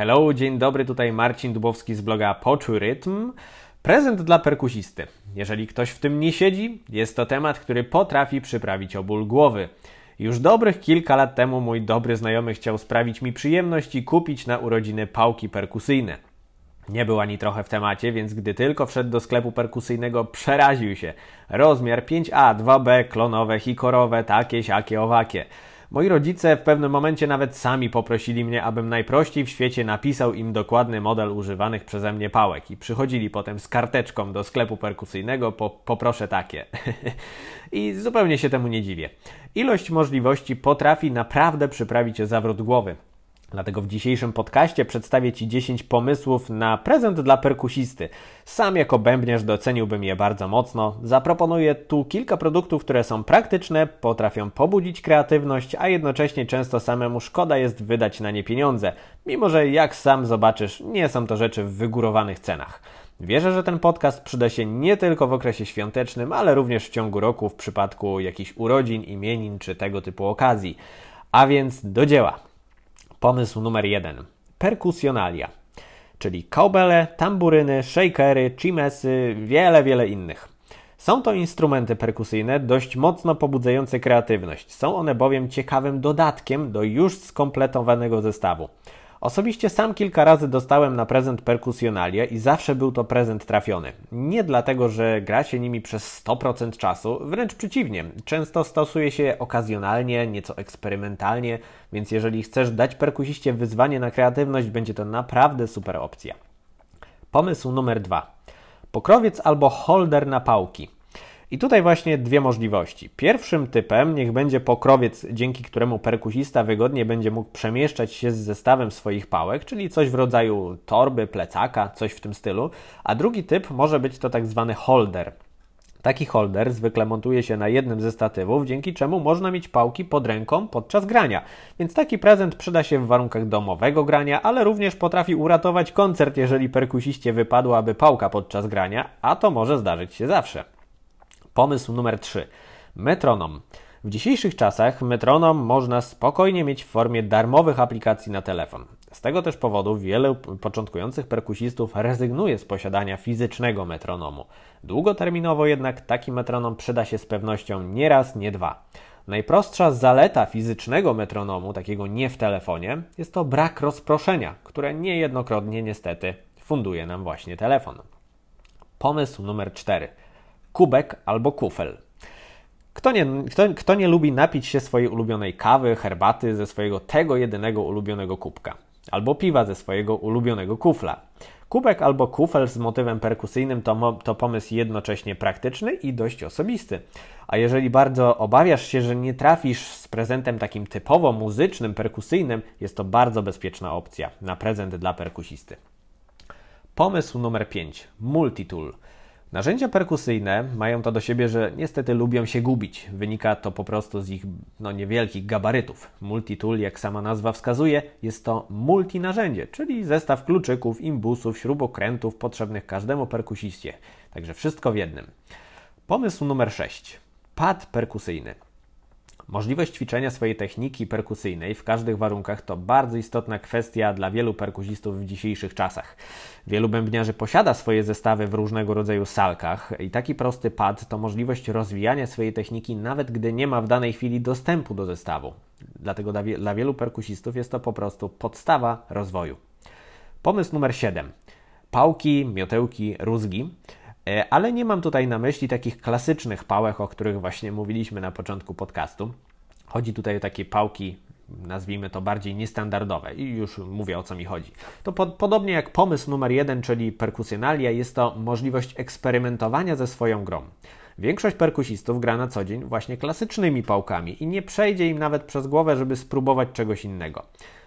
Hello, dzień dobry, tutaj Marcin Dubowski z bloga Poczuj Rytm. Prezent dla perkusisty. Jeżeli ktoś w tym nie siedzi, jest to temat, który potrafi przyprawić o ból głowy. Już dobrych kilka lat temu mój dobry znajomy chciał sprawić mi przyjemność i kupić na urodziny pałki perkusyjne. Nie był ani trochę w temacie, więc gdy tylko wszedł do sklepu perkusyjnego, przeraził się. Rozmiar 5A, 2B, klonowe, hikorowe, takie, siakie, owakie. Moi rodzice w pewnym momencie nawet sami poprosili mnie, abym najprościej w świecie napisał im dokładny model używanych przeze mnie pałek i przychodzili potem z karteczką do sklepu perkusyjnego, po, poproszę takie. I zupełnie się temu nie dziwię. Ilość możliwości potrafi naprawdę przyprawić o zawrót głowy. Dlatego w dzisiejszym podcaście przedstawię Ci 10 pomysłów na prezent dla perkusisty. Sam jako bębniarz doceniłbym je bardzo mocno. Zaproponuję tu kilka produktów, które są praktyczne, potrafią pobudzić kreatywność, a jednocześnie często samemu szkoda jest wydać na nie pieniądze, mimo że jak sam zobaczysz, nie są to rzeczy w wygórowanych cenach. Wierzę, że ten podcast przyda się nie tylko w okresie świątecznym, ale również w ciągu roku w przypadku jakichś urodzin, imienin czy tego typu okazji. A więc do dzieła. Pomysł numer jeden. Perkusjonalia, czyli kaubele, tamburyny, shakery, chimesy, wiele, wiele innych. Są to instrumenty perkusyjne dość mocno pobudzające kreatywność. Są one bowiem ciekawym dodatkiem do już skompletowanego zestawu. Osobiście sam kilka razy dostałem na prezent perkusjonalia i zawsze był to prezent trafiony. Nie dlatego, że gra się nimi przez 100% czasu, wręcz przeciwnie. Często stosuje się okazjonalnie, nieco eksperymentalnie, więc jeżeli chcesz dać perkusiście wyzwanie na kreatywność, będzie to naprawdę super opcja. Pomysł numer dwa. Pokrowiec albo holder na pałki. I tutaj właśnie dwie możliwości. Pierwszym typem niech będzie pokrowiec, dzięki któremu perkusista wygodnie będzie mógł przemieszczać się z zestawem swoich pałek, czyli coś w rodzaju torby, plecaka, coś w tym stylu. A drugi typ może być to tak zwany holder. Taki holder zwykle montuje się na jednym ze statywów, dzięki czemu można mieć pałki pod ręką podczas grania. Więc taki prezent przyda się w warunkach domowego grania, ale również potrafi uratować koncert, jeżeli perkusiście wypadłaby pałka podczas grania, a to może zdarzyć się zawsze. Pomysł numer 3. Metronom. W dzisiejszych czasach metronom można spokojnie mieć w formie darmowych aplikacji na telefon. Z tego też powodu wielu początkujących perkusistów rezygnuje z posiadania fizycznego metronomu. Długoterminowo jednak taki metronom przyda się z pewnością nie raz, nie dwa. Najprostsza zaleta fizycznego metronomu, takiego nie w telefonie, jest to brak rozproszenia, które niejednokrotnie niestety funduje nam właśnie telefon. Pomysł numer 4 kubek albo kufel. Kto nie, kto, kto nie lubi napić się swojej ulubionej kawy, herbaty ze swojego tego jedynego ulubionego kubka? Albo piwa ze swojego ulubionego kufla? Kubek albo kufel z motywem perkusyjnym to, to pomysł jednocześnie praktyczny i dość osobisty. A jeżeli bardzo obawiasz się, że nie trafisz z prezentem takim typowo muzycznym, perkusyjnym, jest to bardzo bezpieczna opcja na prezent dla perkusisty. Pomysł numer 5. Multitool. Narzędzia perkusyjne mają to do siebie, że niestety lubią się gubić. Wynika to po prostu z ich no, niewielkich gabarytów. Multitool, jak sama nazwa wskazuje, jest to multinarzędzie, czyli zestaw kluczyków, imbusów, śrubokrętów potrzebnych każdemu perkusiście. Także wszystko w jednym. Pomysł numer 6. Pad perkusyjny. Możliwość ćwiczenia swojej techniki perkusyjnej w każdych warunkach to bardzo istotna kwestia dla wielu perkusistów w dzisiejszych czasach. Wielu bębniarzy posiada swoje zestawy w różnego rodzaju salkach i taki prosty pad to możliwość rozwijania swojej techniki nawet gdy nie ma w danej chwili dostępu do zestawu. Dlatego dla, wielu perkusistów jest to po prostu podstawa rozwoju. Pomysł numer 7. Pałki, miotełki, rózgi ale nie mam tutaj na myśli takich klasycznych pałek, o których właśnie mówiliśmy na początku podcastu. Chodzi tutaj o takie pałki, nazwijmy to bardziej niestandardowe i już mówię o co mi chodzi. To po, podobnie jak pomysł numer jeden, czyli perkusjonalia, jest to możliwość eksperymentowania ze swoją grą. Większość perkusistów gra na co dzień właśnie klasycznymi pałkami i nie przejdzie im nawet przez głowę, żeby spróbować czegoś innego.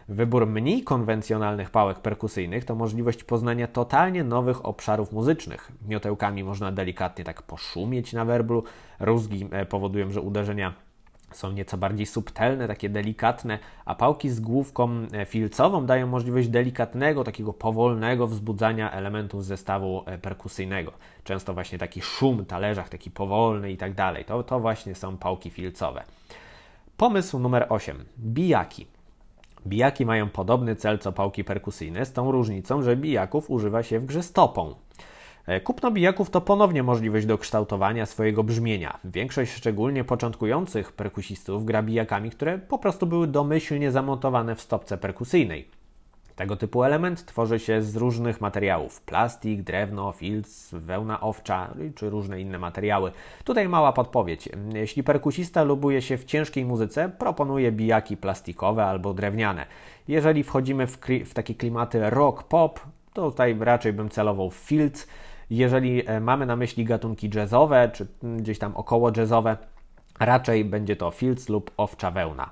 Wybór mniej konwencjonalnych pałek perkusyjnych to możliwość poznania totalnie nowych obszarów muzycznych. Miotełkami można delikatnie tak poszumieć na werblu, rózgi e, powodują, że uderzenia są nieco bardziej subtelne, takie delikatne, a pałki z główką e, filcową dają możliwość delikatnego, takiego powolnego wzbudzania elementów zestawu e, perkusyjnego. Często właśnie taki szum w talerzach, taki powolny i tak dalej. To, to właśnie są pałki filcowe. Pomysł numer 8. Bijaki. Bijaki mają podobny cel co pałki perkusyjne, z tą różnicą, że bijaków używa się w grze stopą. E, kupno bijaków to ponownie możliwość dokształtowania swojego brzmienia. Większość szczególnie początkujących perkusistów gra bijakami, które po prostu były domyślnie zamontowane w stopce perkusyjnej. Tego typu element tworzy się z różnych materiałów: plastik, drewno, filc, wełna owcza czy różne inne materiały. Tutaj mała podpowiedź. Jeśli perkusista lubuje się w ciężkiej muzyce, proponuje bijaki plastikowe albo drewniane. Jeżeli wchodzimy w, w takie klimaty rock, pop, to tutaj raczej bym celował w filc. Jeżeli e, mamy na myśli gatunki jazzowe, czy gdzieś tam około jazzowe, raczej będzie to filc lub owcza wełna.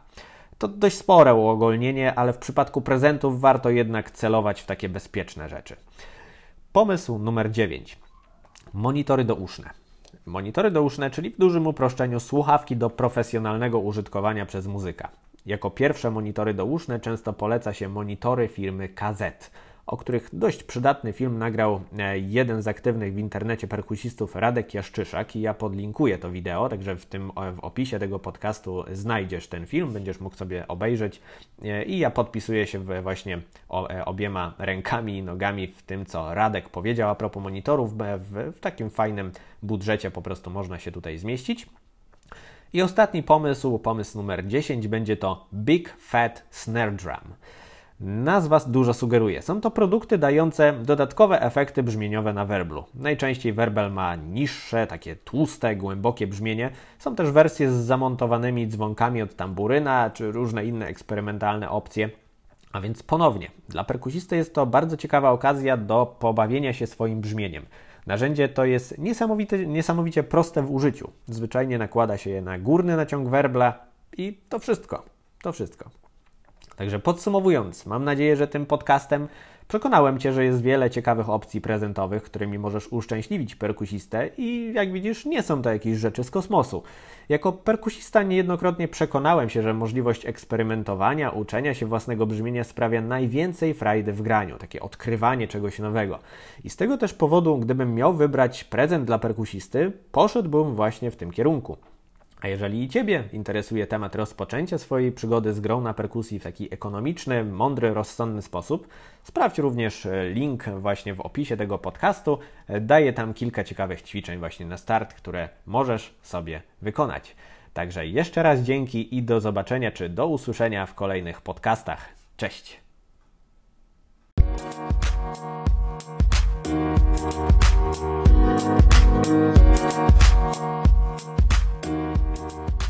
To dość spore uogólnienie, ale w przypadku prezentów warto jednak celować w takie bezpieczne rzeczy. Pomysł numer 9. Monitory douszne. Monitory douszne, czyli w dużym uproszczeniu słuchawki do profesjonalnego użytkowania przez muzyka. Jako pierwsze monitory douszne często poleca się monitory firmy KZ o których dość przydatny film nagrał e, jeden z aktywnych w internecie perkusistów Radek Jaszczyszak i ja podlinkuję to wideo, także w tym w opisie tego podcastu znajdziesz ten film, będziesz mógł sobie obejrzeć e, i ja podpisuję się właśnie e, obiema rękami i nogami w tym, co Radek powiedział a propos monitorów, w, w takim fajnym budżecie po prostu można się tutaj zmieścić. I ostatni pomysł, pomysł numer 10, będzie to Big Fat Snare Drum. Nazwa dużo sugeruje. Są to produkty dające dodatkowe efekty brzmieniowe na werblu. Najczęściej werbel ma niższe, takie tłuste, głębokie brzmienie. Są też wersje z zamontowanymi dzwonkami od tamburyna, czy różne inne eksperymentalne opcje. A więc ponownie, dla perkusisty jest to bardzo ciekawa okazja do pobawienia się swoim brzmieniem. Narzędzie to jest niesamowite, niesamowicie proste w użyciu. Zwyczajnie nakłada się je na górny naciąg werbla i to wszystko. To wszystko. Także podsumowując, mam nadzieję, że tym podcastem przekonałem Cię, że jest wiele ciekawych opcji prezentowych, którymi możesz uszczęśliwić perkusistę i jak widzisz, nie są to jakieś rzeczy z kosmosu. Jako perkusista niejednokrotnie przekonałem się, że możliwość eksperymentowania, uczenia się własnego brzmienia sprawia najwięcej frajdy w graniu, takie odkrywanie czegoś nowego. I z tego też powodu, gdybym miał wybrać prezent dla perkusisty, poszedłbym właśnie w tym kierunku. A jeżeli i Ciebie interesuje temat rozpoczęcia swojej przygody z grą na perkusji w taki ekonomiczny, mądry, rozsądny sposób, sprawdź również e, link właśnie w opisie tego podcastu. E, daję tam kilka ciekawych ćwiczeń właśnie na start, które możesz sobie wykonać. Także jeszcze raz dzięki i do zobaczenia czy do usłyszenia w kolejnych podcastach. Cześć! Thank you. Thank you.